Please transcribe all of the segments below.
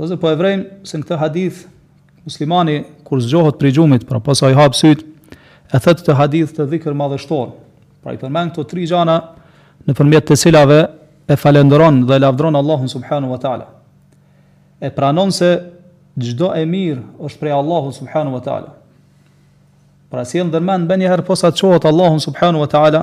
Dhe po e vrejmë se në këtë hadith muslimani kur zgjohet prej gjumit, pra posa i hap syt, e thot këtë hadith, këtë dhikr madhështor. Pra i përmend këto tri gjëra nëpërmjet të cilave e falënderon dhe lavdron Allahun subhanahu wa taala. E pranon se çdo e mirë është prej Allahut subhanahu wa taala. Pra sjell ndërmend menjëherë posa çohet Allahun subhanahu wa taala,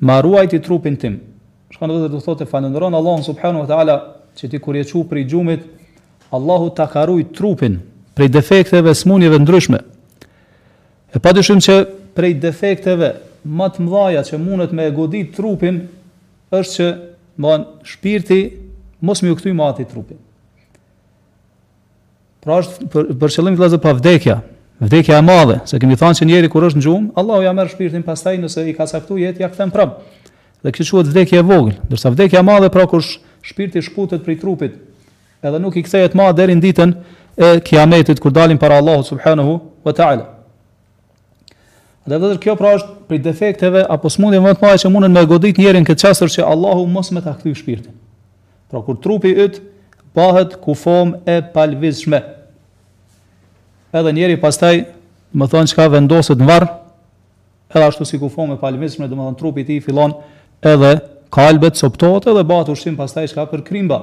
Ma ruajti trupin tim. Çka, vëllezër, do të thotë, falënderon Allahun subhanu wa ta'ala, që ti kur je çu prej gjumit, Allahu ta ka rujt trupin, prej defekteve, smunjeve ndryshme. E pa dyshim që prej defekteve, më të mdhaja që munet me e godit trupin, është që, domethan shpirti, mos me iu kthy ma atij trupi. Pra është për, për qëllim vëllezër pra vdekja. Vdekja e madhe, se kemi thënë se njeri kur është në gjumë, Allahu ja merr shpirtin pastaj nëse i ka caktu jetë ja kthen prap. Dhe kjo quhet vdekje e vogël, ndërsa vdekja e madhe pra kur shpirti shkputet prej trupit, edhe nuk i kthehet më deri në ditën e Kiametit kur dalin para Allahut subhanahu wa taala. Dhe vëllezër, kjo pra është prej defekteve apo smundje më të mdhaja që mundet me godit njerin, kjo çka është që Allahu mos me ta kthy shpirtin. Pra kur trupi yt bëhet kufomë e palvizshme, edhe njeri pastaj domethënë çka vendoset në varr, edhe ashtu si kufomë e palvizshme, domethënë trupi tij fillon edhe kalbet, coptohet edhe bëhet ushqim pastaj çka për krimba.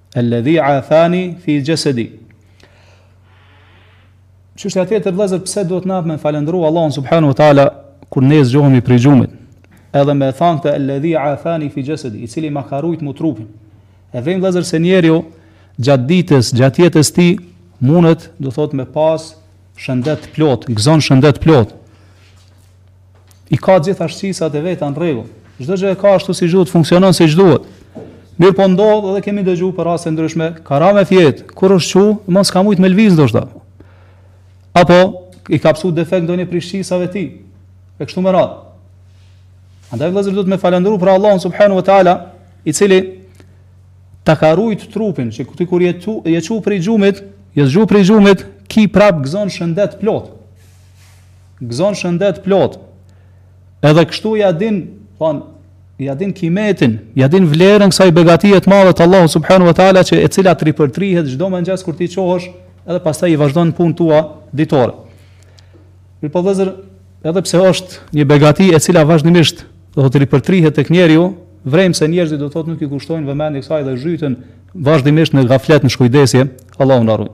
Alladhi afani fi jasadi. Çështja tjetër vëllezër pse duhet na me falënderu Allahun subhanahu wa taala kur ne zgjohemi prej gjumit. Edhe me thanë këtë alladhi afani fi jasadi, i cili ma ka rujt mu trupin. E vrejmë vëllazër se njeriu gjatë ditës, gjatë jetës tij mundet, do thot me pas shëndet plot, gëzon shëndet plot. I ka gjitha shqisat e veta në rregull. Çdo gjë e ka ashtu siç duhet, funksionon siç duhet. Mirëpo ndodh edhe kemi dëgju për raste ndryshme, ka ra me fjetë, kur është çu, më s'ka mujtë me lviz ndoshta. Apo, i ka pësu defekt ndonjë prej shqisave tij, e kështu me radhë. Andaj vëllezër duhet me falënderu pra Allahun subhanu wa taala, i cili ta ka rujt trupin, që ti kur je çu, je çu prej gjumit, je çu prej gjumit, ti prap gëzon shëndet plot. Gëzon shëndet plot. Edhe kështu ja din, thon, ja din kimetin, ja din vlerën kësaj begatie të madhe të Allahut subhanahu wa taala që e cila t'ripërtrihet çdo mëngjes kur ti çohesh edhe pastaj i vazhdon punët tua ditore. Mirëpo vëllezër, edhe pse është një begati e cila vazhdimisht do thotë ripërtrihet tek njeriu, vrejmë se njerëzit do të thotë nuk i kushtojnë vëmendje kësaj dhe zhyten vazhdimisht në gaflet në shkujdesje, Allahu na ruaj.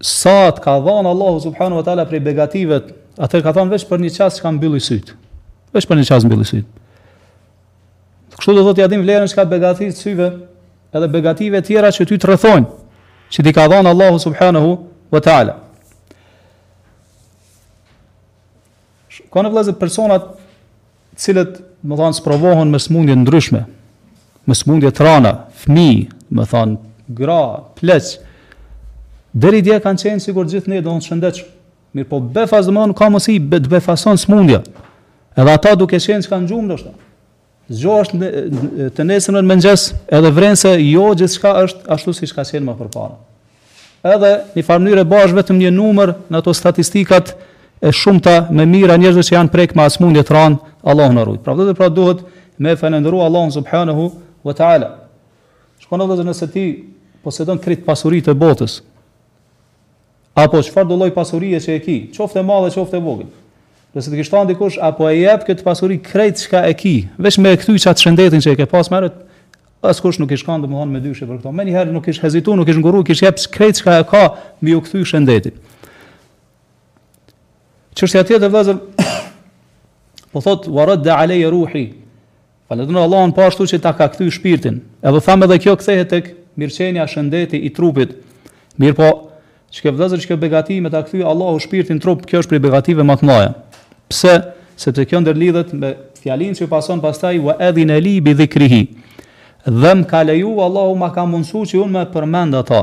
Sa të ka dhënë Allahu subhanahu wa taala prej begative, atëherë ka thanë veç për një çast çka, mbylli syt. Veç për një çast mbylli syt. Kështu do thotë ia dim vlerën që ka begatia e syve, edhe begative të tjera që ty të rrethojnë, që t'i ka dhënë Allahu subhanahu wa taala. Kanë vëllezër persona të cilët, domethënë, sprovohen me smundje t'ndryshme, me smundje të rana, fmi, domethënë, gra, pleq, deri dje kanë qenë sikur gjithë ne don të shëndetshëm, mirëpo befas domethënë, ka mundësi, be, të befason smundja, edhe ata duke qenë çka n'gjumë, ndoshta, Zgjohesh në, të nesër në mëngjes, edhe vren se jo gjithçka është ashtu siç ka qenë më përpara. Edhe në njëfarë mënyre bahesh vetëm një numër në ato statistikat e shumta me mijëra njerëzve që janë prek me at smundje të ranë, Allahu na rujt. Pra vëllezër pra duhet me falëndëru Allahun subhanahu wa taala. Shkon edhe nëse ti posedon krejt pasuritë e botës, Apo çfarëdo lloj pasurie që e ki, qoftë e madhe qoftë e vogël. Nëse të kish thanë dikush a po e jep këtë pasuri krejt çka e ki, veç me e kthy qatë shëndetin që e ke pas ma herët, askush nuk kish kanë domethënë mëdyshje për këto. Menjëherë nuk kish hezitu, nuk kish ngurru, i kish jep krejt çka e ka me ju kthy shëndetit. Çështja tjetër vëllazër po thot wa radda alayya ruhi Falënderoj Allahun po ashtu që ta ka kthy shpirtin. Edhe thamë edhe kjo kthehet tek mirëqenia, shëndeti i trupit. Mirpo, çka vëllazër kjo begati me ta kthy Allahu shpirtin n'trup, kjo është prej begative ma t'mdhaja. Pse? Sepse kjo ndërlidhet me fjalin që pason pastaj wa adhina li bi dhikrihi. Dhe më ka leju Allahu ma ka mundësu që unë me përmend ata.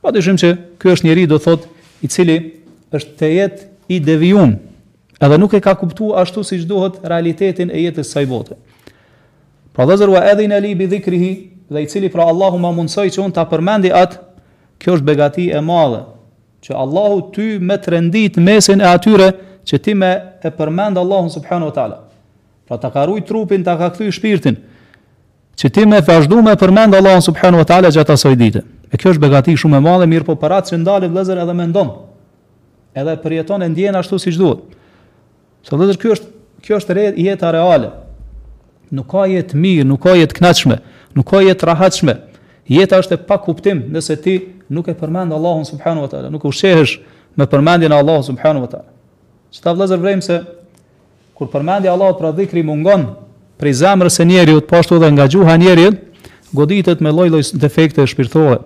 Pa dyshim që ky është njeri do thot i cili është tejet i devijum, edhe nuk e ka kuptu ashtu siç duhet realitetin e jetës së kësaj bote. Pra vëllezër wa adhina li bi dhikrihi dhe i cili pra Allahu ma mundësoi që unë ta përmendi atë, kjo është begati e madhe, që Allahu ty me të rendit n'mesin e atyre që ti me e përmend Allahun subhanahu wa ta'ala. Pra ta ka rujt trupin, ta ka kthy shpirtin. Që ti me vazhdu me përmend Allahun subhanahu wa ta'ala gjatë asoj dite. E kjo është begati shumë e madhe, mirëpo për atë që ndalet vëllezër edhe mendon. Edhe përjeton e ndjen ashtu siç duhet. Se vëllezër, kjo është, kjo është re, jeta reale. Nuk ka jetë t'mirë, nuk ka jetë t'knaqshme, nuk ka jetë t'rahatshme. Jeta është e pakuptim nëse ti nuk e përmend Allahun subhanahu wa ta'ala, nuk ushqehesh me përmendjen e Allahut subhanahu wa ta'ala. Që ta vëllezër vrejmë se Kur përmendja e Allahut pra dhikri mungon prej zemrës së njeriut, po ashtu edhe nga gjuha e njeriut, goditet me lloj-lloj defekteve shpirtërore.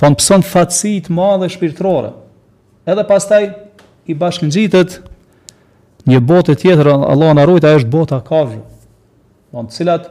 Thon pson thatësi të madhe shpirtërore. Edhe pastaj i bashkëngjitet një bote tjetër, Allah na ruajt, ajo është bota e kafshëve. Don të cilat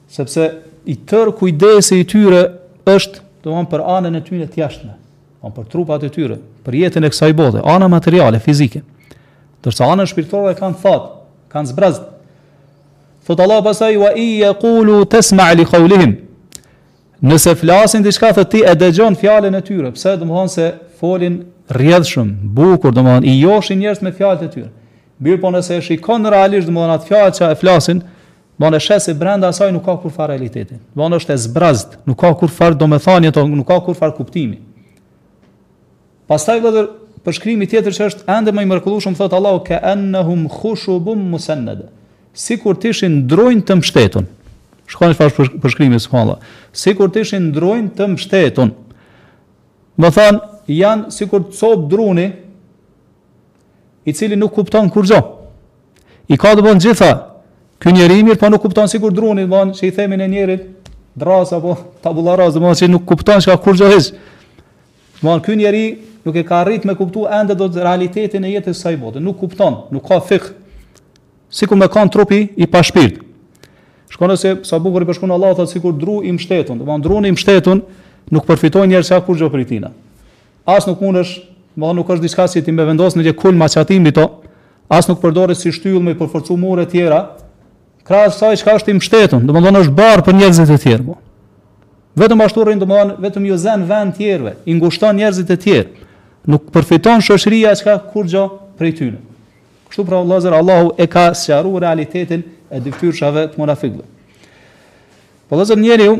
Sepse i tërë kujdesi i tyre është, domethënë për anën e tyre të jashtme, domethënë për trupat e tyre, për jetën e kësaj bote, anën materiale, fizike. Ndërsa anën shpirtërore e kanë thatë, e kanë zbrazët. Thotë Allah pastaj, wa in yaqulu tasma' li qawlihim. Nëse flasin diçka thotë ti e dëgjon fjalën e tyre, pse domethënë se folin rrjedhshëm, bukur, domethënë i joshin njerëzit me fjalët e tyre. Mirëpo nëse e shikon realisht domethënë atë fjalë që e flasin, Domethënë e sheh se brenda asaj nuk ka kurrfarë realiteti. Domethënë është e zbraztë, nuk ka kurrfarë domethënie, nuk ka kurrfarë kuptimi. Pastaj vëllezër, përshkrimi tjetër që është ende më i mrekullueshëm thotë Allahu ka annahum khushubum musannada. Sikur të ishin drunj të mbështetun. Shikoni çfarë përshkrimi subhanallah. Sikur të ishin drunj të mbështetun. Domethënë janë sikur copë druni i cili nuk kupton kurgjo. I ka domethënë gjitha ky njeri, mirëpo nuk kupton sikur druni, domethënë i themi ne njerit drrasë apo tabula rasa, domethënë nuk kupton shihet kurgjo hiç. Dhe ky njeri nuk e ka arrit me kuptu ende domethënë realitetin e jetës ksaj bote, nuk kupton, nuk ka fikh, sikur me kanë trup i pashpirt. Shikoni se sa bukur i përshkrun Allah, thotë, sikur dru i mshtetun, domethënë druni i mshtetun, nuk përfitojnë njerëzit kurgjo prej tina. As nuk mundesh, domethënë nuk është diçka që ti me vendos një kulm a çati mbi to, as nuk përdoret si shtyllë me i përforcu mure të tjera, krahas asaj çka është i mbështetun, domethënë është barrë për njerëzit e tjerë. Po. Vetëm ashtu rrin domethënë vetëm ju zen vend tjerëve, i ngushton njerëzit e tjerë. Nuk përfiton shoqëria çka kurgjo prej tyne. Kështu pra Allahu Allahu e ka sqaruar realitetin e dyftyrshave të munafikëve. Po vëllezër njeriu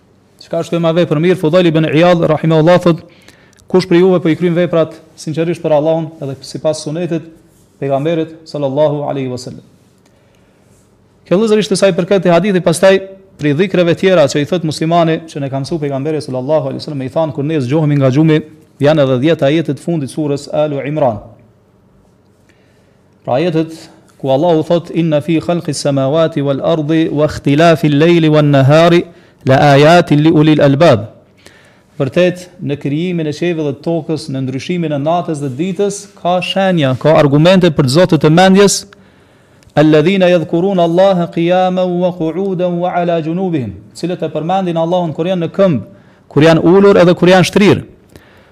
Çka është më vepër mirë Fudajl ibn Iyad rahimahullah thotë kush prej juve po i kryen veprat sinqerisht për Allahun edhe sipas sunetit pejgamberit sallallahu alaihi wasallam. Kjo vëllezër ishte sa i përket këtij hadithi pastaj prej dhikreve tjera që i thotë muslimani që na ka mësuar pejgamberi sallallahu alaihi wasallam me i thanë kur ne zgjohemi nga gjumi janë edhe 10 ajetet e fundit surës Alu Imran. Pra ajetet ku Allahu thotë inna fi khalqis samawati wal ardi wa ikhtilafil layli wan nahari la ayatin li ulil albab. Vërtet në krijimin e qiejve dhe të tokës, në ndryshimin e natës dhe ditës ka shenja, ka argumente për zotët e mendjes. Alladhina yadhkuruna Allaha qiyaman wa qu'udan wa ala junubihim. Cilët e përmendin Allahun kur janë në këmbë, kur janë ulur edhe kur janë shtrirë.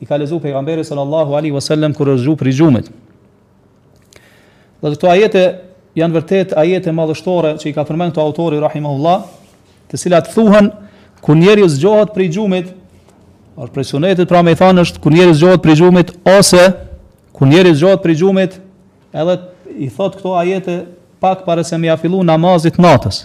I ka lexu pejgamberi sallallahu alaihi wasallam kur është zgju prej gjumit. Dhe këto ajete janë vërtet ajete madhështore që i ka përmend këto autori rahimahullah, të cilat thuhen kur njeriu zgjohet prej gjumit, prej sunetit pra me i thanë është kur njeriu zgjohet prej gjumit ose kur njeriu zgjohet prej gjumit, edhe i thot këto ajete pak para se me ia fillu namazit natës.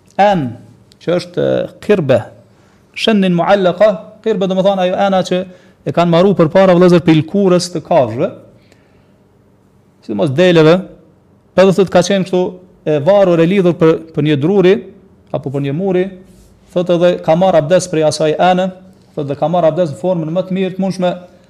Enë, që është kirbe, shënnin muallaka, kirbe domethënë ajo ena që e kanë maru përpara vëllezër prej lëkurës të kafshve, sidomos deleve, edhe dhe thotë ka qenë kështu e varur e lidhur për, për një druri, apo për një muri, thotë edhe ka marrë abdes prej asaj ene, thotë dhe ka marrë abdes në formën më të mirë të mundshme,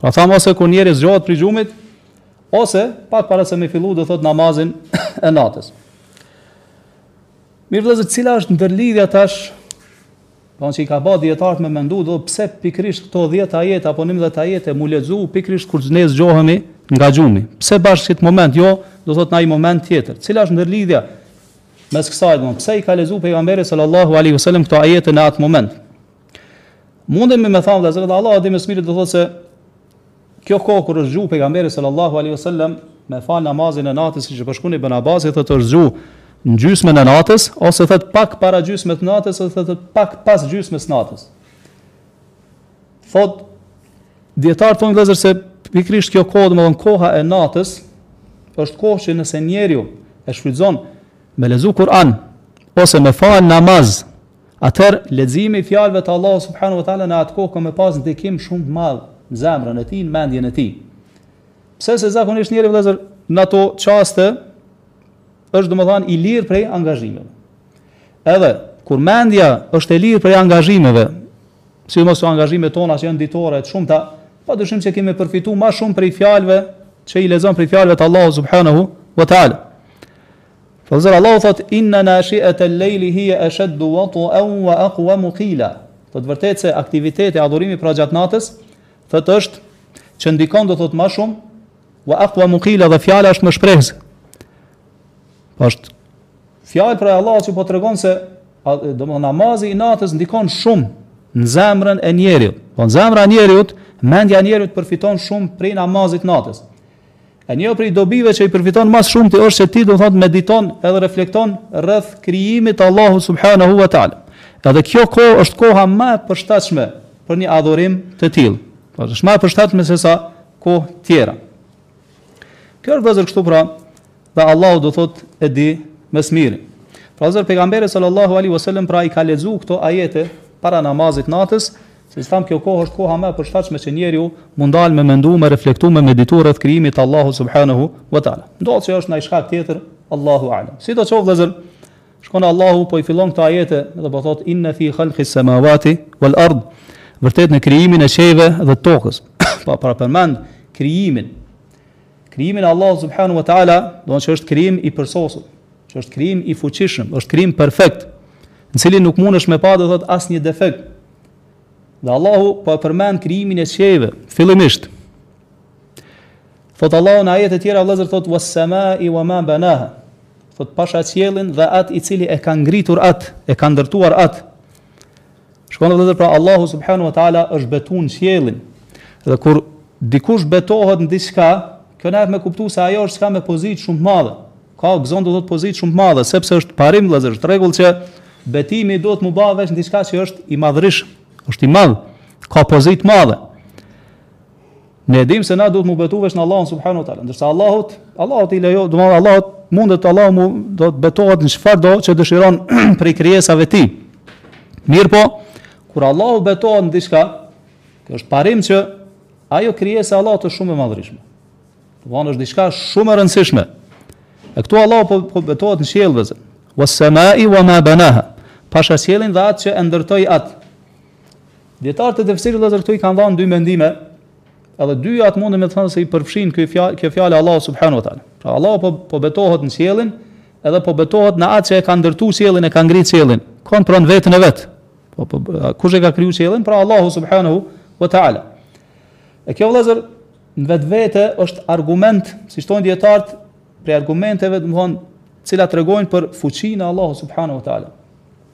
Pra thamë ose kur njeri zgjohet prej gjumit, ose pak para se me fillu do thot namazin e natës. Mirë vëllezër, cila është ndërlidhja tash? Do të thonë që i ka bë dijetarët me mendu do pse pikërisht këto 10 ajete apo 11 ajete mu lexu pikërisht kur ne zgjohemi nga gjumi. Pse bash n'këtë moment, jo, do thot në naj moment tjetër. Cila është ndërlidhja mes kësaj do? Pse i ka lexu pejgamberi sallallahu alaihi wasallam këto ajete në atë moment? Mundem me thënë vëllezër, Allahu e di më së miri do thotë se kjo kohë kur është zgju pejgamberi sallallahu aleyhi sallam me falë namazin e natës siç e përshkrun Ibn Abbasi, thotë është zgju në gjysmën e natës, ose thotë pak para gjysmës së natës, ose thotë pak pas gjysmës së natës. Thotë, dijetarët thonë vëllezër se pikrisht kjo kohë domethënë koha e natës, është kohë që nëse njeriu e shfrytzon me lexu Kur'an, ose me falë namaz, Atëherë, leximi i fjalëve të Allahut subhanahu wa taala në atë kohë ka me pas ndikim shumë të madh në zemrën e tij, në mendjen e tij. Pse se zakonisht njeri vëllezër në ato çaste është domethënë i lirë prej angazhimeve. Edhe kur mendja është e lirë prej angazhimeve, sidomos ato angazhimet tona që janë ditore të shumta, pa dyshim që ka me përfitu ma shumë prej fjalve që i lexon prej fjalve të Allahu subhanahu wa ta'ala. Vëllezër Allahu thot, Inna nashi'ete lejli hije esheddu wat'en wa akwamu kila. Thot vërtet se aktiviteti, adhurimi pra gjatë natës, thot është që ndikon do thot ma shumë, wa akwamu kila dhe fjala është më shprehëse. Po është fjalë prej Allahut që po tregon se do më namazi i natës ndikon shumë në zemrën e njeriut. Po, zemra e njeriut, mendja e njeriut përfiton shumë prej namazit natës. E një prej dobive që i përfiton ma s'shumti është se ti do thotë mediton edhe reflekton rreth krijimit të Allahu subhanahu wa ta'ala. Edhe kjo kohë është koha më e përshtatshme për një adhurim të tillë. Po është më e përshtatshme se sa kohët tjera. Kjo është vëllezër kështu pra, dhe Allahu do thotë e di më së miri. Pra vëllezër pejgamberi sallallahu alaihi wasallam pra i ka lexu këto ajete para namazit natës, Siç thamë kjo kohë është koha më e përshtatshme që njeriu mu ndal me mendu, me reflektu, me meditu rreth krijimit të Allahut subhanehu ve teala. Ndodhë që është naj shkak tjetër, Allahu a'lem. Sidoqoftë vëllezër, shkon Allahu po i fillon këto ajete dhe po thotë inna fi khalqis samawati wal ard vërtet në krijimin e qiejve dhe tokës. pa pra përmend krijimin Krijimin e Allahut subhanahu wa taala, do të thotë që është krijim i përsosur, që është krijim i fuqishëm, është krijim perfekt, në cilin nuk mundesh me pa do të thotë asnjë defekt. Dhe Allahu po e përmend krijimin e qiejve, fillimisht. Thotë Allahu në ajete të tjera vëllezër thotë was samai wa ma banaha. Thotë pasha qiellin dhe atë i cili e ka ngritur atë, e ka ndërtuar atë. Shkon vëllezër pra Allahu subhanahu wa taala është betuar në qiellin. Dhe kur dikush betohet në diçka, kjo na jep me kuptu se ajo është diçka me pozitë shumë të madhe. Ka gëzon do të thotë pozitë shumë të madhe, sepse është parim vëllezër, është rregull që betimi duhet m'u ba veç në diçka që është i madhërishëm, është i madh, ka pozitë të madhe. Ne e dimë se na duhet m'u betu veç në Allahun subhanahu wa taala, ndërsa Allahut, Allahut i lejohet, do të thotë Allahut mundet të Allahu mu, do të betohet në çfarëdo që dëshiron prej krijesave të tij. Mirëpo, kur Allahu betohet në diçka, kjo është parim që ajo krijesë e Allahut është shumë e madhërishme. Do me thanë është diçka shumë e rëndësishme. E këtu Allahu po, po betohet në qiell vëllezër. Was samai wa ma banaha. Pasha qiellin dhe atë që e ndërtoi atë. Dijetarët e tefsirit vëllezër këtu i kanë dhënë dy mendime, edhe dyjat munden me thënë se i përfshin kjo fjalë, kjo fjalë e Allahut subhanahu wa taala. Pra Allahu po po betohet në qiellin, edhe po betohet në atë që e ka ndërtuar qiellin, e ka ngrit qiellin, kënd, pra në veten e vet. Po, po kush e ka kriju qiellin? Pra Allahu subhanahu wa taala. E kjo vëllezër në vetvete është argument, siç thonë dijetarët, prej argumenteve, do me thanë, të cilat tregojnë për fuqinë e Allahut subhanahu wa taala.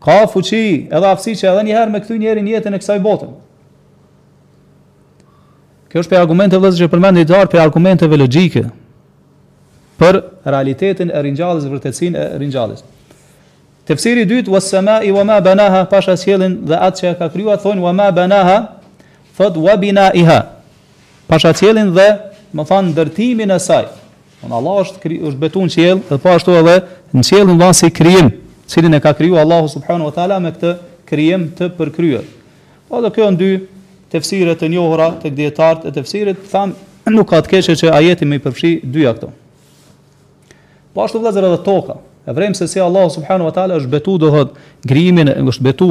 Ka fuqi edhe aftësi që edhe një herë me kthy njeriun në jetën e kësaj bote. Kjo është prej argumenteve vëllezër që përmendin dijetarët prej argumenteve logjike për realitetin e ringjalljes, vërtetësinë e ringjalljes. Tefsiri i dytë was samai wa ma banaha pasha qiellin dhe atë që ka krijuar thonë wa ma banaha thotë wa binaiha. Pasha qiellin do me thanë ndërtimin e saj. Domethanë Allahu është, kri, është betu në qiell, dhe po ashtu edhe në qiellin domethanë si krijim, të cilin e ka kriju Allahu subhanahu wa ta'ala me këtë krijim të përkryer. Po dhe këto janë dy tefsire të njohura tek dijetarët e tefsirit, thamë nuk ka të keqe që ajeti me i përfshi dyja këto. Po ashtu vëllezër edhe toka, e vërejmë se si Allahu subhanahu wa ta'ala është betu do të thotë krijimin, është betu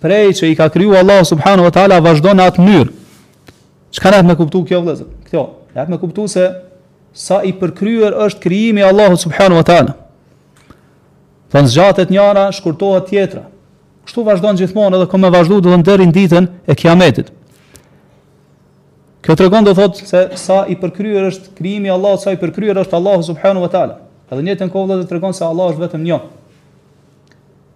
prej që i ka kriju Allahu subhanahu wa taala vazhdon në atë mënyrë. Çka na jep me kuptu kjo vëllazër? Kjo, na jep me kuptu se sa i përkryer është krijimi i Allahut subhanahu wa taala. Thon zgjatet njëra, shkurtohet tjetra. Kështu vazhdon gjithmonë edhe ka me vazhdu domethënë deri në ditën e Kiametit. Kjo tregon domethënë se sa i përkryer është krijimi i Allahut, sa i përkryer është Allahu subhanahu wa taala. Edhe në njëjtën kohë domethënë tregon se Allahu është vetëm një.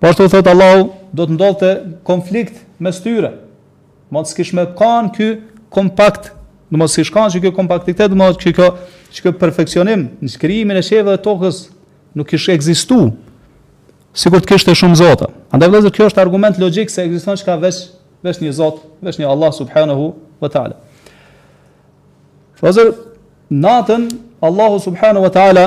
Po ashtu thotë Allahu, do të ndodhte konflikt mes tyre. Domethënë s'kish me kanë ky kompakt, domethënë s'kish kanë qiky kompaktitet, domethënë s'kish kanë qikjo perfeksionim në krijimin e qiejve dhe tokës nuk kish ekzistu, sikur të kishte shumë zota. Andaj vëllezër, kjo është argument logjik se ekziston që ka veç, veç një zot, veç një Allah subhanahu wa ta'ala. Vëllezër, natën, Allahu subhanahu wa ta'ala,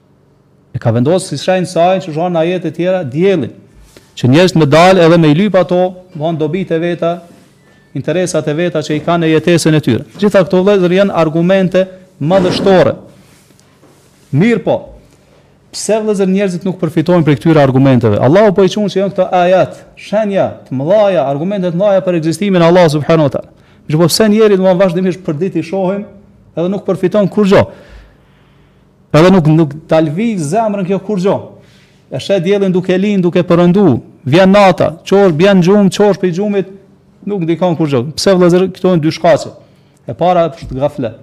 E ka vendosur si shenjë se ai, siç është në ajete të tjera, diellin, që njerëzit me dalë edhe me i lyp ato, domthonë dobitë e veta, interesat e veta që i kanë në jetesën e tyre. Gjitha këto vëllezër janë argumente madhështore. Mirëpo, pse vëllezër njerëzit nuk përfitojnë prej këtyre argumenteve? Allahu po i thon se janë këto ajat, shenja të mëdha, argumente të mëdha për ekzistimin e Allahut subhanahu wa taala. Mirëpo pse njerëzit vazhdimisht përditë i shohin edhe nuk përfiton kurrgjo. Edhe nuk nuk ta lviz zemrën kjo kurrgjo. E sheh diellin duke lind, duke përëndu, vjen nata, shkon bjen n'gjumë, çohesh prej gjumit, nuk ndikon kurrgjo. Pse vëllazër, këto janë dy shkaqe. E para është gafle,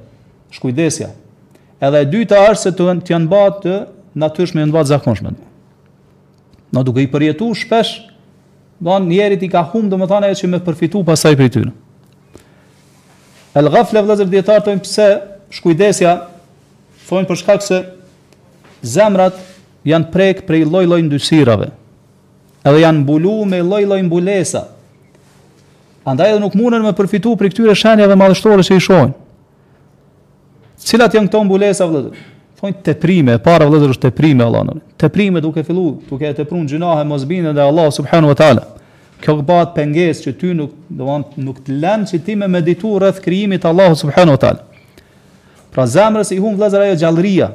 shkujdesja. Edhe e dyta është se të të janë bërë të natyrshme, janë bërë të zakonshme. Na duke i përjetuar shpesh, domethënë njerit i ka humb domethënë ajo që me përfitu pasaj prej tyre. El gafle vëllazër dijetarët thonë pse shkujdesja Thonë për shkak se zemrat janë prek prej lloj lloj ndysirave, edhe janë mbulu me lloj lloj mbulesa, andaj edhe nuk mundën me përfitu prej këtyre shenjave madhështore që i shohin. Cilat janë këto mbulesa, vëllezër? Thonë teprimi, e para vëllezër është teprimi, Allah në. Teprimi duke fillu, duke e tepru në gjynahe, mosbindje ndaj Allahut, subhanu wa ta'ala. Kjo të bëhet pengesë që ty nuk, nuk të lenë që ti me meditu rreth krijimit të Allahut, subhanu wa ta'ala. Pra zemrës i humb vëllazër ajo gjallëria,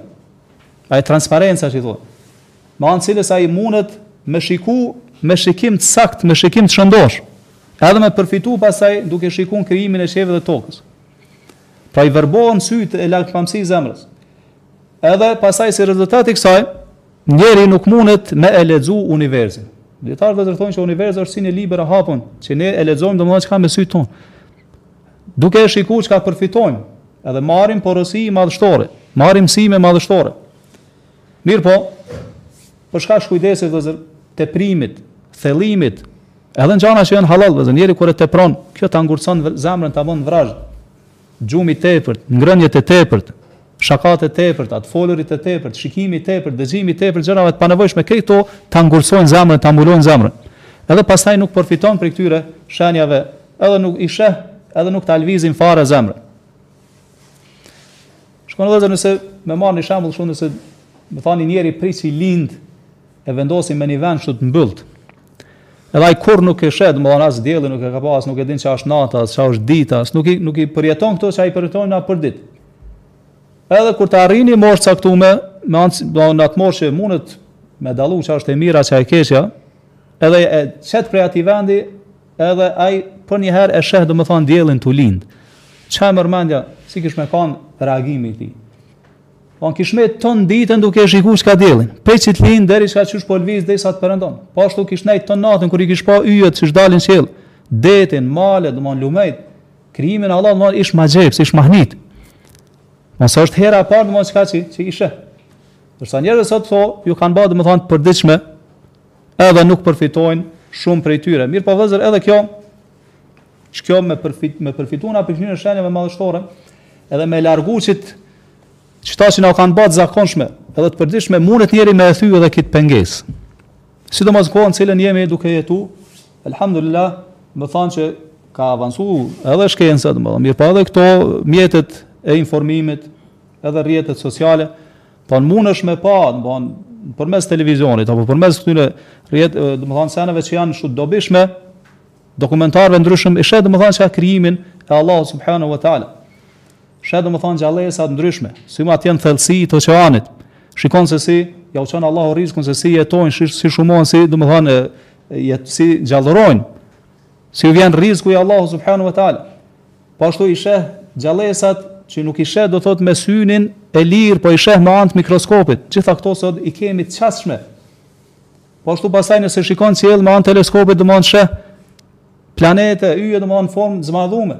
ajo transparenca që thonë. Me anë të cilës ai mundet me shiku me shikim të saktë, me shikim të shëndosh, edhe me përfitu pasaj duke shiku në krijimin e qiejve dhe tokës. Pra i verbohen sytë e largpamësia e zemrës. Edhe pasaj si rezultat i kësaj, njeri nuk mundet me e lexu universin. Dijetarët vëllezër thojnë që universi është si një libër e hapun, që ne e lexojmë domethënë qeka me sytë tonë. Duke e shikuar çka përfitojmë, edhe marrim porosi madhështore, marrim mësime madhështore. Mirpo, për shkak ç'kujdesit vllezër, teprimit, thellimit, edhe në gjana që janë hallall vllezër, njeri kur e tepron, kjo ta ngurcon zemrën ta bon vrazhdë. Gjumi i tepërt, ngrëniet e tepërt, Shakatë e tepërta, të folurit e tepërt, shikimi i tepërt, dëgjimi i tepërt gjërave të panevojshme, krejt këto ta ngurcojnë zemrën, ta mbulojnë zemrën. Edhe pastaj nuk përfiton prej këtyre shenjave, edhe nuk i sheh, edhe nuk ta lëvizin fare zemrën. Shikoni vëllezër nëse me marr një shembull kështu nëse domethanë njeri prej si lind e vendosin me një vend kështu të mbyllt. Edhe ai kurr nuk e sheh, domethanë as diellin nuk e ka pa, nuk e din çfarë është nata, çfarë është dita, as nuk i nuk i përjeton këto që i përjetojmë na për ditë. Edhe kur ta arrin një moshë të caktuar, domethanë në atë moshë që mundet me dallu çka është e mira, çka e keqja, edhe e qet prej atij vendi, edhe ai për një herë e sheh domethënë diellin tu lind. Çka merr mendja, si kish me kanë reagimi i tij. Po a kish nejt tan ditën duke e shikuar çka diellin. Prej si lind deri çka çysh po lviz deri sa të perëndon. Po ashtu kish nejt tan natën kur i kish pa yjet që dalin n'qiell. Detin, malet, domethanë lumejt. Krijimin e Allahut domethanë ish magjep, ish mahnit. Masi është hera e parë domethanë çka që i sheh. Porse njerëzve sot domethanë, ju kanë bërë domethënë të përditshme, edhe nuk përfitojnë shumë prej tyre. Mirëpo vllezër edhe kjo, shkjo me, përfit, me përfitu na prej këtyne shenjave madhështore, edhe me largu qit që na janë ba të zakonshme, edhe të përditshme, mundet njeri me e thy edhe kit pengesë. Sidomos kohën në cilën jemi duke jetu, elhamdulillah, domethanë që ka avancu edhe shkenca, domethanë, mirëpo po edhe këto mjetet e informimit, edhe rrjetet sociale, po munesh me pa, domethanë, përmes televizionit, apo përmes këtyre rrjet, domethanë, seneve që janë shumë dobishme, dokumentarve ndryshëm, i sheh domethanë qat krijimin e Allah subhanahu wa ta'ala. Sheh domethënë gjallesa të ndryshme, si ma atje në thellësi të oqeanit. Shikon se si ja u çon Allahu rrizkun se si jetojnë, si, si shumohen, si domethënë jet si gjallërojnë. Si u vjen rrizku i Allahu subhanahu wa taala. Po ashtu i sheh gjallesat që nuk i sheh do thot me syrin e lirë, po i sheh me anë të mikroskopit. Gjitha këto sot i kemi të qasshme. Po ashtu pastaj nëse shikon qiell me anë teleskopit domethanë sheh planete, yje domethanë n'formë zmadhume.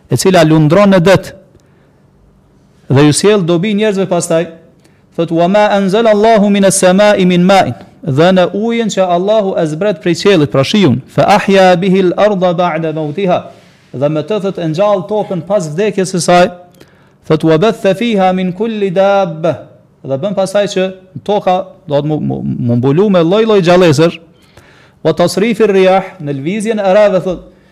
e cila lundron në det dhe ju sjell dobi njerëzve pastaj thot wa ma anzala Allahu min as-sama'i min ma'in dhe në ujin që Allahu e zbret prej qiellit pra shiun fa ahya bihi al-ardha ba'da mawtiha dhe me të thot e ngjall tokën pas vdekjes së saj thot wa batha fiha min kulli dabba dhe bën pastaj që toka të mbulohet me lloj lloj gjallesa wa tasrifir riyah në lvizjen e erave thot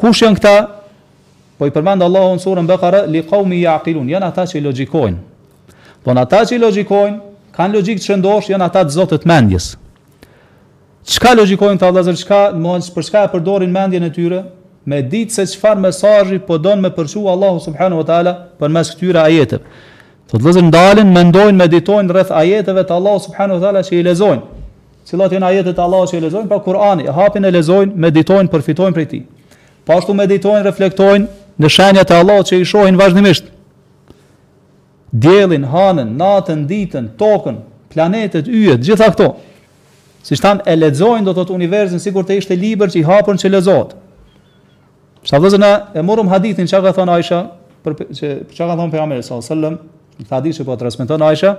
Kush janë këta? Po i përmend Allahu në surën Bekare, li qaumi yaqilun, janë ata që logjikojnë. Po ata që logjikojnë, kanë logjikë t'shëndosh, janë ata të zotët e mendjes. Çka logjikojnë këta vëllazër, çka domethënë për çka e përdorin mendjen e tyre? Me ditë se çfarë mesazhi po don me përçu Allahu subhanahu wa taala përmes këtyre ajeteve. Këta vëllazër ndalen, mendojnë, meditojnë rreth ajeteve të Allahu subhanahu wa taala që i lexojnë. Cilat janë ajetet e Allahut që i lexojnë? Pra Kur'ani, e hapin e lexojnë, meditojnë, përfitojnë prej tij. Po ashtu meditojnë, reflektojnë në shenjat e Allahut që i shohin vazhdimisht. Diellin, hanën, natën, ditën, tokën, planetet, yjet, gjitha këto. Si shtan e lexojnë do të thotë universin sikur të ishte libër i hapur që lexohet. Se vëllazër na e morëm hadithin çka thanë Aisha për çka ka thanë pejgamberi sallallahu alajhi wasallam, hadithin që po transmeton Aisha,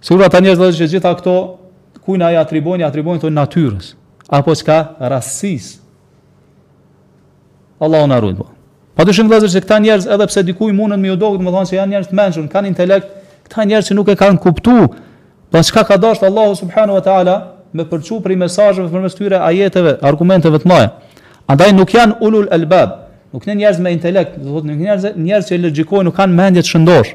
Sikur ata njerëz që gjitha këto kujna ia atribuojnë, ia atribuojnë domethënë natyrës, apo çka rastësisë. Allahu na ruaj. Po. Pa dyshim vëllazër se këta njerëz edhe pse dikujt munden me iu dok, domethënë se janë njerëz të mençëm, kanë intelekt, këta njerëz që nuk e kanë kuptu, po çka ka dashtë Allahu subhanahu wa ta'ala me përçu prej mesazheve përmes këtyre ajeteve, argumenteve të mëdhaja. Andaj nuk janë ulul elbab, nuk janë njerëz me intelekt, nuk janë njerëz, njerëz që logjikojnë, nuk kanë mendje të shëndosh,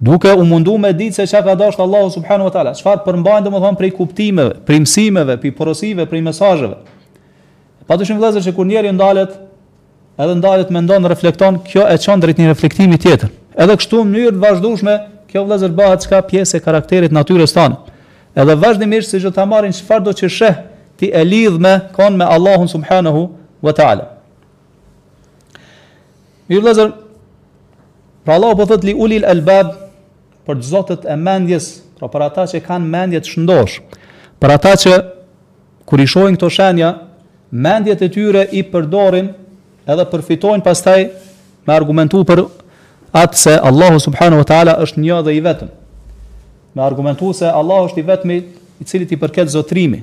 Duke u mundu me ditë se çka ka dashtë Allahu subhanahu wa ta'ala, çfarë përmbajnë domethënë prej kuptimeve, prej mësimeve, prej porosive, prej mesazheve. Pa dyshim vllezër që kur njeri ndalet, edhe ndalet mendon, reflekton, kjo e çon drejt një reflektimi tjetër. Edhe kështu në mënyrë të vazhdushme, kjo vllezër bahet çka pjesë e karakterit natyrës tande. Edhe vazhdimisht siç do ta marrim çfarëdo që sheh, ti e lidh me kon, me Allahun subhanahu wa ta'ala. Mirë vëllazër, pra Allahu po thotë li ulil albab për të zotët e mendjes, pra për ata që kanë mendje të shëndosh, për ata që kur i shohin këto shenja, mendjet e tyre i përdorin edhe përfitojnë pastaj me argumentu për atë se Allahu subhanahu wa taala është një dhe i vetëm. Me argumentu se Allahu është i vetmi të cilit i përket zotrimi.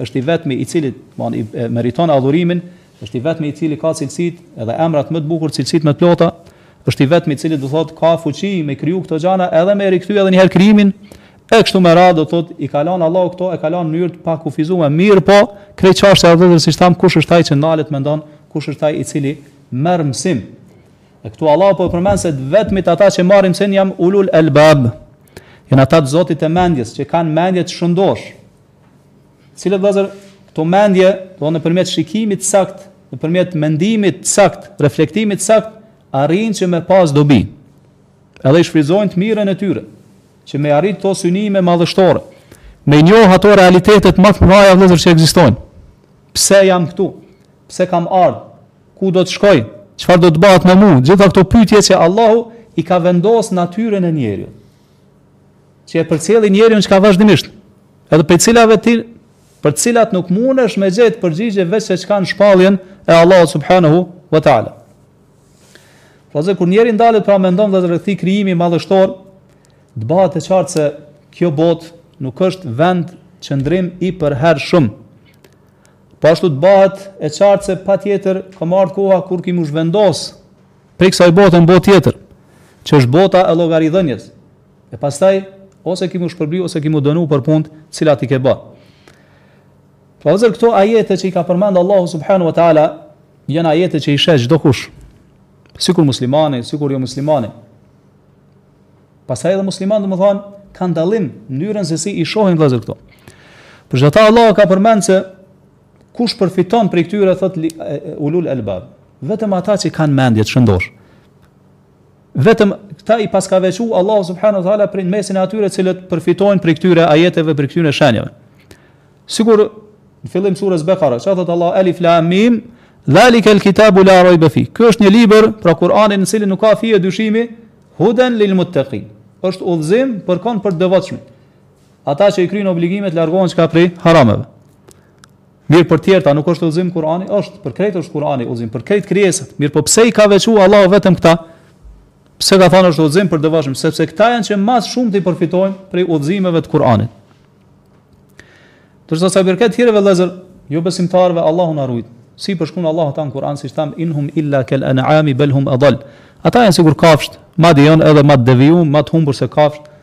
Është i vetmi i cili, domthon, e meriton adhurimin, është i vetmi i cili ka cilësitë edhe emrat më të bukur, cilësitë më të plota, është i vetmi i cili do të thotë ka fuqi me kriju këto gjëra edhe me rikthy edhe një herë krijimin, e kështu me radhë, do të thotë, i ka lënë Allahu këto, e ka lënë në mënyrë të pakufizuar, mirëpo krejt çështja është, siç thamë, kush është ai që ndalet mendon, kush është ai i cili merr mësim. E këtu Allahu po përmend se të vetmit ata që marrin mësim janë ulul albab. Janë ata të zotët e mendjes, që kanë mendje të shëndosh. T'cilat vëllezër këto mendje, nëpërmjet shikimit sakt, nëpërmjet mendimit sakt, reflektimit sakt, arrijnë që me pas dobi. Edhe i shfrizojnë të mirën e tyre, që me i arrit këto synime madhështore, me i njoh ato realitetet ma t'mdhaja vëllezër që ekzistojnë. Pse jam këtu? Pse kam ardh? Ku do të shkoj? Çfarë do të bahet me mua? Gjitha këto pyetje që Allahu i ka vendos n'natyrën e njeriut. që e përcjellin njeriun çka vazhdimisht, edhe prej cilave ti, për të cilat nuk mundesh me gjetë përgjigje veçse çka në shpalljen e Allahut subhanahu wa taala. E kur njeri ndalet pra mendon rreth këtij krijimi madhështor, të bahet e qartë se kjo botë nuk është vendqëndrim i përhershëm. Po ashtu të bahet e qartë se patjetër ka m'ardh koha kur ki m'u zhvendos Prej ksaj bote në botë tjetër, që është bota e llogaridhënies. E pastaj ose ki m'u shpërbly ose ki m'u dënu për punët cilat i ke ba. Pra vëllezër këto ajete që i ka përmend Allahu Subhanahu Wa Ta'ala, janë ajete që i sheh çdokush, sikur muslimani, sikur jo muslimani. Pastaj edhe muslimanët, domethanë, kanë dallim n'mënyrën se si i shohin vëllezër këto. Për qata Allahu ka përmend se Kush përfiton prej këtyre thotë ulul albab, vetëm ata që kanë mendje të shëndoshë. Vetëm këta i paska veçu Allahu subhanahu wa taala prej mesit të atyre të cilët përfitojnë prej këtyre ajeteve, prej këtyre shenjave. Sikur në fillim t'sures Bekara, çka thotë Allahu Alif Lam Mim, Dhalika el kitabu la rajbe fih. Ky është një libër, pra Kur'ani në cilin nuk ka fije dyshimi, huden lil muttaqin. është udhëzim për kon, për t'devotshmit. Ata që i kryjnë obligimet largohen çka prej harameve. Mirë, për tjerët a nuk është udhëzim Kur'ani, është për krejt është Kur'ani udhëzim, për krejt krijesat. Mirëpo pse i ka veçuar Allahu vetëm këta? Pse ka thënë është udhëzim për devotshmit? Sepse këta janë që më së shumti përfitojnë prej udhëzimeve të Kur'anit. Ndërsa sa i përket t' tjerëve vëllezër, jobesimtarëve, Allahu na ruajt. Si i përshkrun Allahu ata n' Kur'an si tha in hum illa kal an'ami bal hum adall. Ata janë sikur kafshët, madje janë edhe më të devijuar, më të humbur se kafshët.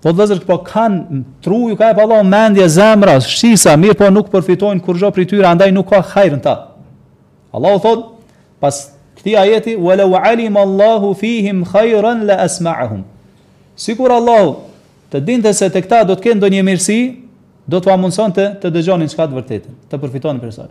Po vëllezër po kanë tru, ju ka jep Allahu mendje zemra, shqisa, mirëpo nuk përfitojnë kurgjo prej tyre, andaj nuk ka hajr në ta. Allahu thotë, pas këtij ajeti, ue lau alimallahu fihim hajran le esma'ahum. Sikur Allahu të dinte se te këta do të ketë ndonjë mirësi, do t'ua mundësonte të dëgjonin çka të vërtetën, të përfitonin prej saj.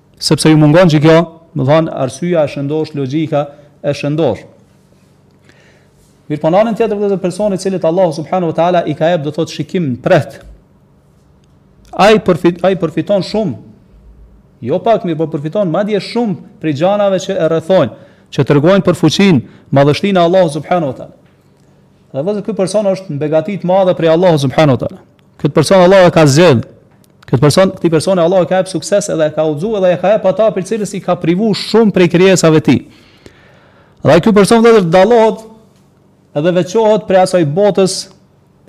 Sepse ju mungon që kjo, më thonë, arsyja e shëndoshë, logjika e shëndoshë. Mirëpo në anën tjetër dhe personi të cilit Allahu subhanahu wa ta'ala i ka jep do të thotë shikim të mprehtë. Ai, përfit, ai përfiton shumë, jo pak mirëpo përfiton, madje shumë prej gjanave që e rrethojnë, që tregojnë për fuqinë, madhështinë e Allahut subhanahu wa ta'ala. Dhe vëllezër ky person është në begati të madhe prej Allahut subhanahu wa ta'ala. Këtë person Allahu e ka zgjedh, Këtë person, këtij personi Allahu i ka jep sukses edhe e ka udhëzu edhe i ka jep atë prej së cilës i ka privu shumë prej krijesave të tij. Dhe ky person vëllezër dallohet edhe veçohet prej asaj botës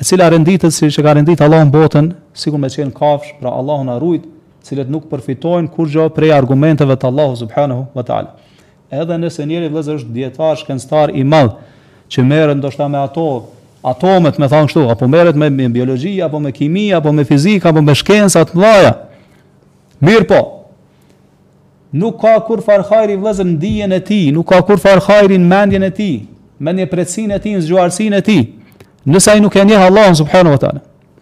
e cila renditet siç e ka rendit Allahu në botën, sikur me qenë kafshë, pra Allahu na rujtë, të cilët nuk përfitojnë kurgjo prej argumenteve të Allahut subhanahu wa taala. Edhe nëse njeri vëllezër është dijetar, shkencëtar i madh, që merret ndoshta me ato atomet, me thënë kështu, apo merret me, me biologji, apo me kimi, apo me fizikë, apo me shkenca të mëdhaja. Mirëpo, nuk ka kurrfarë hajri vëllezër në dijen e tij, nuk ka kurrfarë hajri në mendjen e tij, mendjemprehtësinë e tij, në zgjuarsinë e tij, nëse ai nuk e njeh Allahun subhanahu wa ta'ala.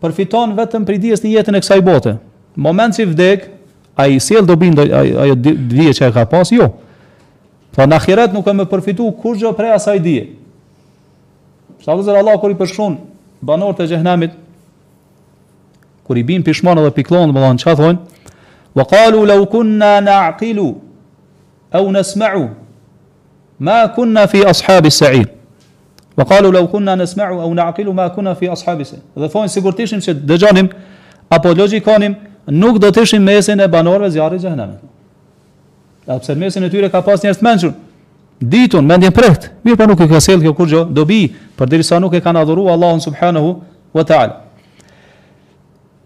Përfiton vetëm prej dijes në jetën e kësaj bote. Në moment si vdes, a i sjell dobi ajo dije që e ka pas, jo. Po në ahiret nuk ka me përfitu kurgjo prej asaj dije. Vëllezër Allahu kur i përshkruan banorët e xhehenemit kur bijnë pishman edhe pikëllohen, domethënë çka thonë? Wa qalu law kunna na'qilu Au nesma'u ma kunna fi ashabi sa'ir. Wa qalu law kunna nesma'u au na'qilu ma kunna fi ashabi sa'ir. Dhe thonë sikur të ishim që dëgjonim apo logjikonim, nuk do të ishim në mesin e banorëve të zjarrit të xhehenemit. Edhe pse në mesin e tyre ka pas njerëz të mençur. Të ditun mendjemprehtë, mirëpo nuk i ka sjell kjo kurrfarë dobie, përderisa nuk e kanë adhuru Allahun subhanahu wa ta'ala.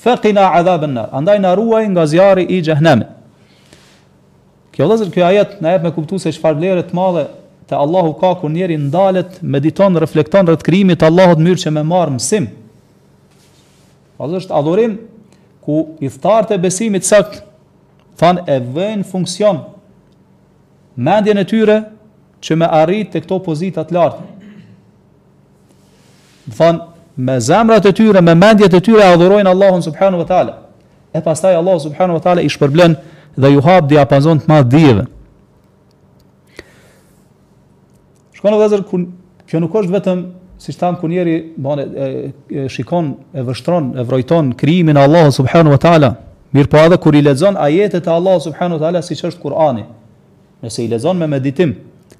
Faqina adhab an-nar. Andaj na ruaj nga zjarri i xhehenemit. Kjo vëllezër, ky ajet na jep me kuptu se çfarë vlere të madhe te Allahu ka kur njeri ndalet, mediton, reflekton rreth krijimit të Allahut në mënyrë që me marr mësim. Ajo është adhurim ku ithtarët e besimit të saktë thamë e vënë në funksion mendjen e tyre që me arrit te këto pozita të larta. Do të thotë me zemrat e tyre, me mendjet e tyre adhurojnë Allahun subhanahu wa taala. E pastaj Allahu subhanahu wa taala i shpërblen dhe ju hap diapazon të madh të dijeve. Shikoni vëllezër, kur, kjo nuk është vetëm, siç thamë, kur njeri ban, e, e, shikon, e vështron, e vrojton krijimin e Allahut subhanahu wa ta'ala, mirëpo edhe kur i lexon ajetet e Allahut subhanahu wa ta'ala, siç është Kurani, nëse i lexon me meditim,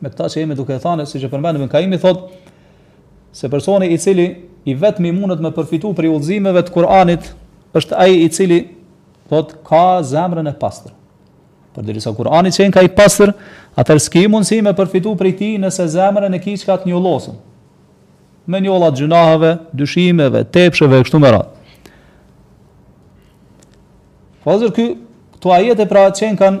Me këta që jemi duke thanë, siç e përmend Ibn Kajimi, thotë se personi i cili i vetmi mundet me përfitu prej udhëzimeve të Kur'anit, është ai i cili thotë ka zemrën e pastër. Përderisa Kur'ani qenka i pastër, atëherë s'ki mundësi me përfitu prej tij nëse zemrën e ki çka të njollosun. Me njolla t'gjynaheve, dyshimeve, t'epsheve, kështu me radhë. Vllazër ky, këto ajete pra qenkan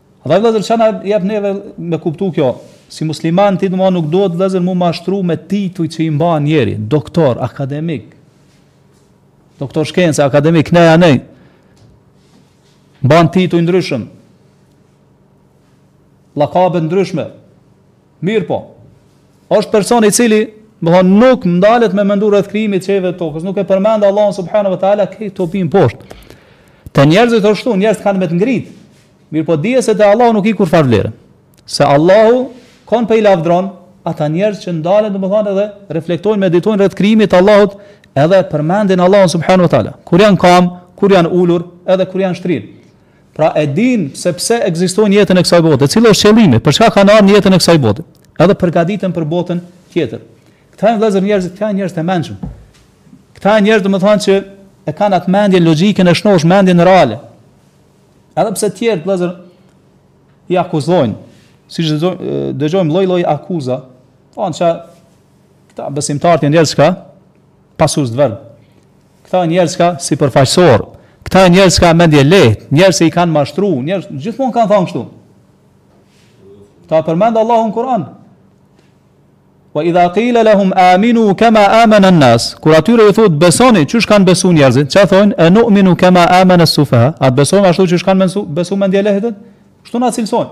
Dhe vllezër çka na jep neve me kuptu kjo, si musliman ti dmth nuk duhet vllezër mu mashtru me tituj që i mban njeri, doktor, akademik, doktor shkence, akademik, ne ja nej, mban tituj t'ndryshëm, llakabe t'ndryshme, Mirëpo, është person i cili, domethënë, nuk ndalet me menduar rreth krijimit të qiejve e tokës, nuk e përmend Allahun subhanahu wa taala ky te Zoti është poshtë. Te njerëzit është këtu, njerëzit kanë me e ngrit. Mirëpo dije se te Allahu nuk ki kurrfarë vlere. Se Allahu kon po i lavdron ata njerëz që ndalen, domethënë, edhe reflektojnë, meditojnë rreth krijimit të Allahut, edhe përmendin Allahun subhanahu wa taala. Kur janë n'kam, kur janë ulur, edhe kur janë shtrirë. Pra e dinë se pse ekzistojnë në jetën e kësaj bote, cili është qëllimi, për çka kanë ardhur në jetën e kësaj bote. Edhe përgatiten për botën tjetër. Këta janë vëllezër njerëz, këta janë njerëz të mençur. Këta janë njerëz domethënë që e kanë atë mendje logjikën e shnosh mendjen reale. Edhe pse të tjerë vëllezër i akuzojnë, siç dëgjojmë lloj-lloj akuza, thonë se këta besimtarët janë njerëz çka Pasues t'verbër. Këta njerëz çka si përfaqësor. Këta njerëz çka mendjelehtë, njerëz që i kanë mashtru, njerëz gjithmonë kanë thënë kështu. Ta përmend Allahu në Kur'an. Wa idha qila lahum aminu kama amana an-nas, kur atyre u thuhet besoni, qysh kanë besuar njerëzit? Ça thonë? E nu'minu kama amana as-sufaha. A besojmë ashtu qysh kanë besuar mendjelehtët? Kështu na cilësojnë.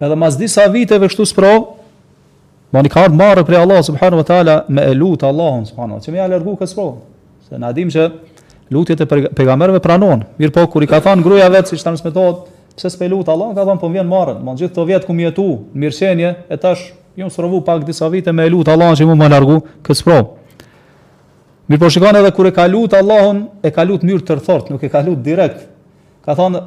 Edhe mas disa viteve kështu sprovë, madje i ka ardhë marre prej Allahut subhanu wa ta'ala me e lutë Allahun subhanu wa ta'ala, që me ja largu këtë sprovë, se na e dimë që lutjet e pejgamberëve pranohen, mirëpo, kur i ka thanë gruja e vet, siç transmetohet, pse s'pe lutë Allahun, ka thanë, po më vjen marre, tanë gjithë ato vjet kam jetu, në mirëqenje, e tash, jam sprovu pak disa vite me e lutë Allahun që me ma largu këtë sprovë. Mirëpo shikoni edhe kur e ka lutë Allahun, e ka lutë n'mënyrë tërthort, nuk e ka lutë direkt, ka thanë,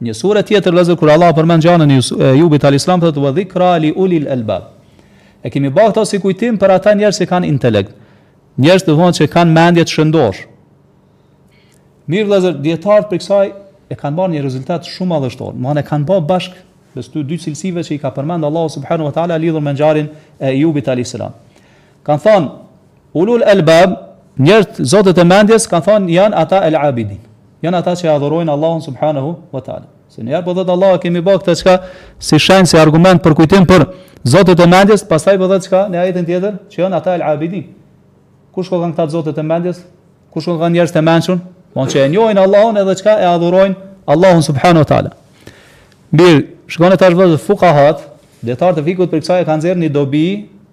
Në një sure tjetër vëllazër kur Allah përmend ngjarjen e Ejubit alayhis salam thotë wa dhikra li ulil albab. E kemi bërë këtë si kujtim për ata njerëz që kanë intelekt. Njerëz domethënë që kanë mendje të shëndoshë. Mirëpo vëllazër, dijetarët prej kësaj e kanë marrë një rezultat shumë madhështor. Do e kanë bërë bashkimin e dy cilësive që i ka përmend Allahu subhanahu wa taala lidhur me ngjarjen e Ejubit alayhis salam. Kanë thënë Ulul Albab, njerëzit zotët e mendjes, kanë thënë janë ata El Abidin. Janë ata që adhurojnë Allahun subhanahu wa taala. Se një herë po thotë Allahu e kemi bërë këtë çka si shenjë si argument për kujtim për zotët e mendjes, pastaj po thotë çka në ajetin tjetër që janë ata El Abidin. Kush koka kanë këta zotët e mendjes? Kush janë njerëz të mençur? Po ata që e njohin Allahun edhe çka e adhurojnë Allahun subhanahu wa taala. Mir, shikoni tash vëllezër fukahat, dijetarët e fikhut prej kësaj e kanë nxjerr një dobi,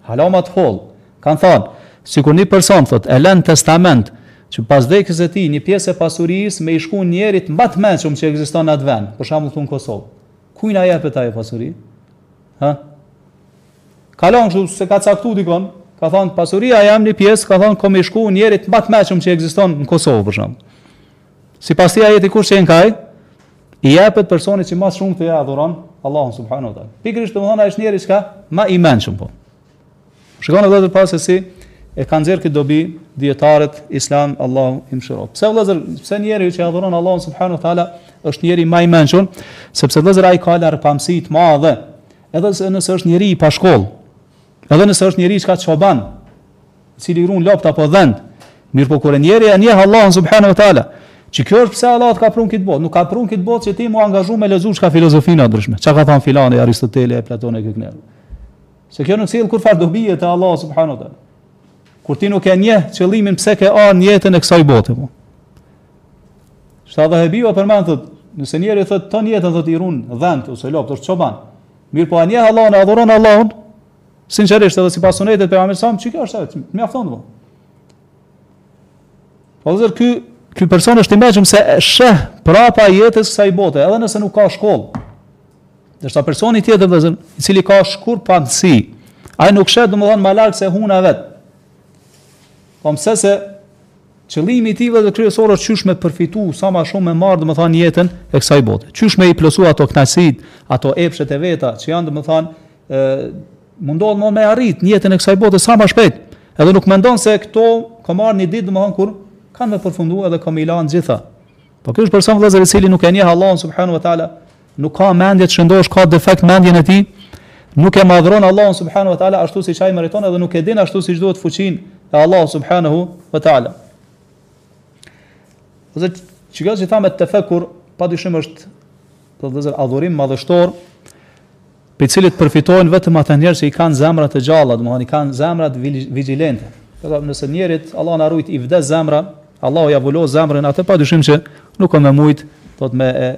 alamet hollë. Kan thon, sikur një person thot e lën testament që pas vdekjes së tij një pjesë e pasurisë me i shku njeriut më të mençur që ekziston në atë vend, për shembull thom n'Kosovë. Kujna i jepet ajo pasuri? Ha? Ka lon kështu s'e ka caktu dikon, ka thënë pasuria jem një pjesë, ka thënë ka me i shku njeriut më të mençëm që ekziston në Kosovë për shembull. Sipas këtij ajeti kush qenka ai, i jepet personit që më së shumti e adhuron Allahun subhanahu wa taala. Pikërisht domethënë ai është njeri që më i mençëm po. Shikoni vëllezër pra se si e kanë nxjerr këtë dobi dijetarët islam Allahu i mëshiroftë. Pse vëllazër, pse njeriu që adhuron Allahun subhanahu wa taala është njeri më i mençur, sepse vëllazër ai ka largpamësi të madhe Edhe nëse është njeri i pashkoll, edhe nëse është njeri që ka çoban, i cili run lopt apo dhent, mirëpo kur njeriu e njeh Allahun subhanahu wa taala, që kjo është pse Allahu të ka prun n'këtë botë, nuk t'ka prun n'këtë botë që ti m'u angazhu me lexu çka filozofina ndryshme, çka ka thonë filani, Aristoteli, Platoni, këta njerëz. Se kjo nuk sjell kurrfarë dobie te Allahu subhanahu wa taala. Kur ti nuk e njeh qëllimin pse ke ardhë n'jetën e kësaj bote, po. Shta dhe hebiva përmend thot, nëse njeriu thot ton jetën thot i run dhent ose lopt është çoban. Mirëpo e njeh Allahun, e adhuron Allahun Sinqerisht edhe sipas sunetit t'pejgamberit sa, çka është ajo? Mjafton më. Po dhe ky ky person është i mençëm se sheh prapa jetës s'kësaj bote, edhe nëse nuk ka shkollë. Ndërsa personi tjetër vëllezër, i cili ka shkurtpamësi, ai nuk sheh domethënë më larg se huna vet. Po pse, se qëllimi i tij dhe kryesor është qysh me përfitu sa më shumë me marr domethën n'jetën e kësaj bote. Qysh me i plotsu ato kënaqësit, ato epshet e veta që janë domethën ë mundohet me i arrit në jetën e kësaj bote sa më shpejt. Edhe nuk mendon se këto ka me ardh një ditë domethën kur kanë me përfundu edhe ka me i lanë gjitha. Po ky është person vëllazër i cili nuk e njeh Allahun subhanahu wa taala, nuk ka mendje të shëndosh, ka defekt n'mendjen e tij, nuk e madhron Allahun subhanahu wa taala ashtu siç ai meriton dhe nuk e din ashtu siç duhet fuqinë e Allahut subhanahu wa taala. Ose çka që thamë tefekkur, padyshim është pra vëllazër adhurim madhështor, Prej të cilit përfitojnë vetëm ata njerëz që i kanë zemrat e gjalla, domethënë i kanë zemrat vigjilente. Pra nëse njerit Allahu na ruajt i vdes zemra, Allahu ia vulos zemrën atë pa dyshim që nuk ka me mujt, thotë me e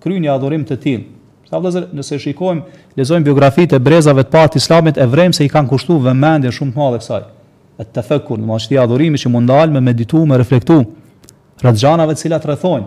kry një adhurim të tillë. Sa vëllazër, nëse shikojmë, lexojmë biografitë e brezave të parë të Islamit, e vërejmë se i kanë kushtuar vëmendje shumë të madhe kësaj. At tafakkur, do të thotë adhurimi që m'u ndalë me meditu, me reflektu rreth gjanave të cilat rrethojnë.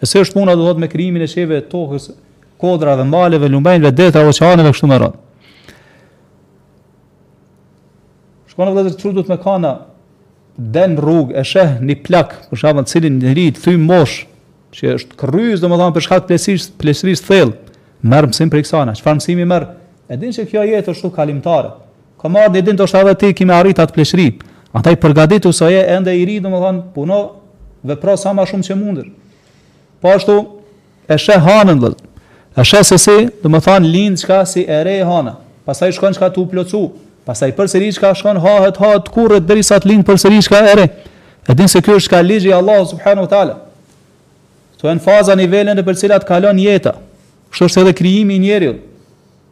E si është puna domethënë me krijimin e qiejve, të tokës, kodrave, maleve, lumenjve, detrave, oqeaneve kështu me radhë. Shkon edhe ti domethënë del n'rrugë e sheh një plak, për të cilin njeri i thym n'moshë, që është kërrus domethënë për shkak të pleqërisë, pleqërisë thellë. Merr mësim prej kësajna, çfarë mësimi merr? E din se kjo jetë është kalimtare. Ka me ardh një ditë ndoshta edhe ti ki me arrit atë pleqëri. Andaj përgatitu sa je ende i ri, domethënë puno, vepro sa më shumë që mundesh. Po ashtu e sheh hanën vëlla. E sheh se si, domethënë lind çka si e re hana. Pastaj shkon çka tu plotsu. Pastaj përsëri çka shkon hahet, hahet kurrë derisa të lind përsëri çka e re. E din se ky është ka ligji i Allahut subhanahu wa taala. Kto janë faza nivele nëpër të cilat kalon jeta. Kështu është edhe krijimi i njeriut.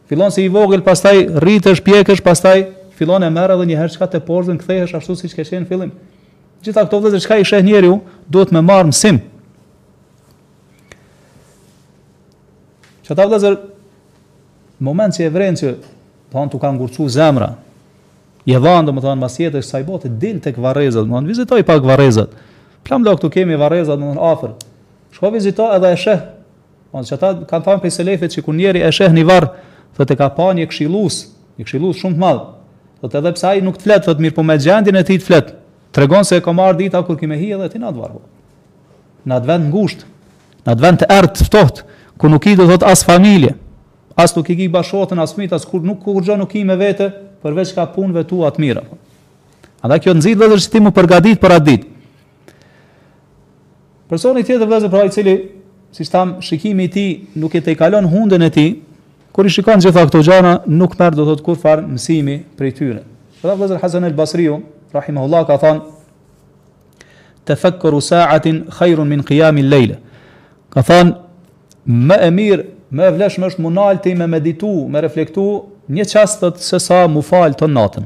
Fillon si i vogël, pastaj rritesh, pjekesh, pastaj fillon e merr edhe një herë çka tatëpjetën, kthehesh ashtu siç ke qenë në fillim. Gjitha këto vëllezër çka i sheh njeriu, duhet me marr mësim. Që ta vëllezër, moment që e vëren që, domethënë t'ka ngurtësu zemra, je dhanë, domethënë, mas jetës kësaj bote, dil te kvarrezat, domethënë, vizitoj pak varrezat, elhamdulilah këtu i kemi varrezat, domethënë, afër, shko vizitoj edhe e sheh, Ata kanë thanë prej selefit që kur njeri e sheh një varr, thotë ka pa një këshillues, një këshillues shumë të madh, thotë edhe pse ai nuk të flet, thotë mirëpo me gjendjen e tij të flet, të tregon se ka me ardh dita kur ki me hi edhe ti në atë varr. Në atë vend ngusht, në atë vend të errët të ftohtë, ku nuk ki domethënë as familje, as nuk i ki bashkëshorten, as fmit, as kurr nuk kurrgjo nuk ki me vete, përveç ka punëve tua të mira. Andaj kjo t'nxit domethënë që ti m'u përgatit për atë ditë. Personi tjetër vëllezër pra i cili siç tham shikimi i tij nuk e tejkalon hundën e tij, kur i shikon gjitha këto gjëra nuk merr domethënë kurrfarë mësimi prej tyre. Pra vëllezër Hasan el Basriu rahimahullah ka thënë Tafakkuru sa'atin khairun min qiyami layla. Ka thënë më e mirë, më e vlefshme është m'u nal ti me meditu, me reflektu një çast se sa m'u fal tan natën.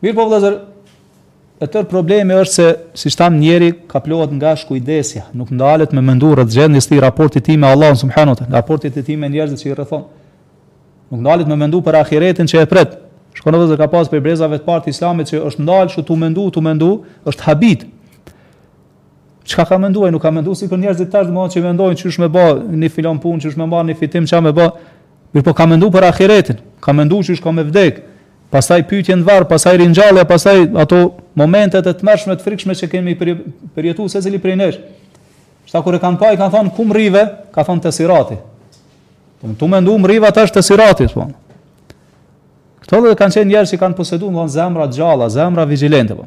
Mirëpo vëllezër, i tërë problemi është se, siç thamë, njeri kaplohet nga shkujdesja, nuk ndalet me mendu rreth gjendjes së tij, raportit të tij me Allahun subhanahu wa taala, raportit të tij me njerëzit që i rrethojnë. Nuk ndalet me mendu për ahiretin që e pret. Shkon edhe ka pas prej brezave të parë të Islamit që është ndalë kështu tu mendu, tu mendu, është habit. Çka ka menduar, nuk ka menduar sikur njerëzit tash domosdoshmë që mendojnë çysh me bë, një filan punë, çysh me marr një fitim, çka me bë. Mirpo ka mendu për ahiretin, ka mendu qysh ka me vdek, pastaj pyetje në varr, pastaj ringjallja, pastaj ato momente të tmerrshme të frikshme që kemi me përjetu secili prej nesh. Tash kur e kanë pa i kanë thonë ku mrive, ka thonë te Sirati. Po tu mendu mriva tash te Sirati, thotë. Këta dhe kanë qenë njerëz që kanë posedu zemra t'gjalla, zemra vigjilente. Po.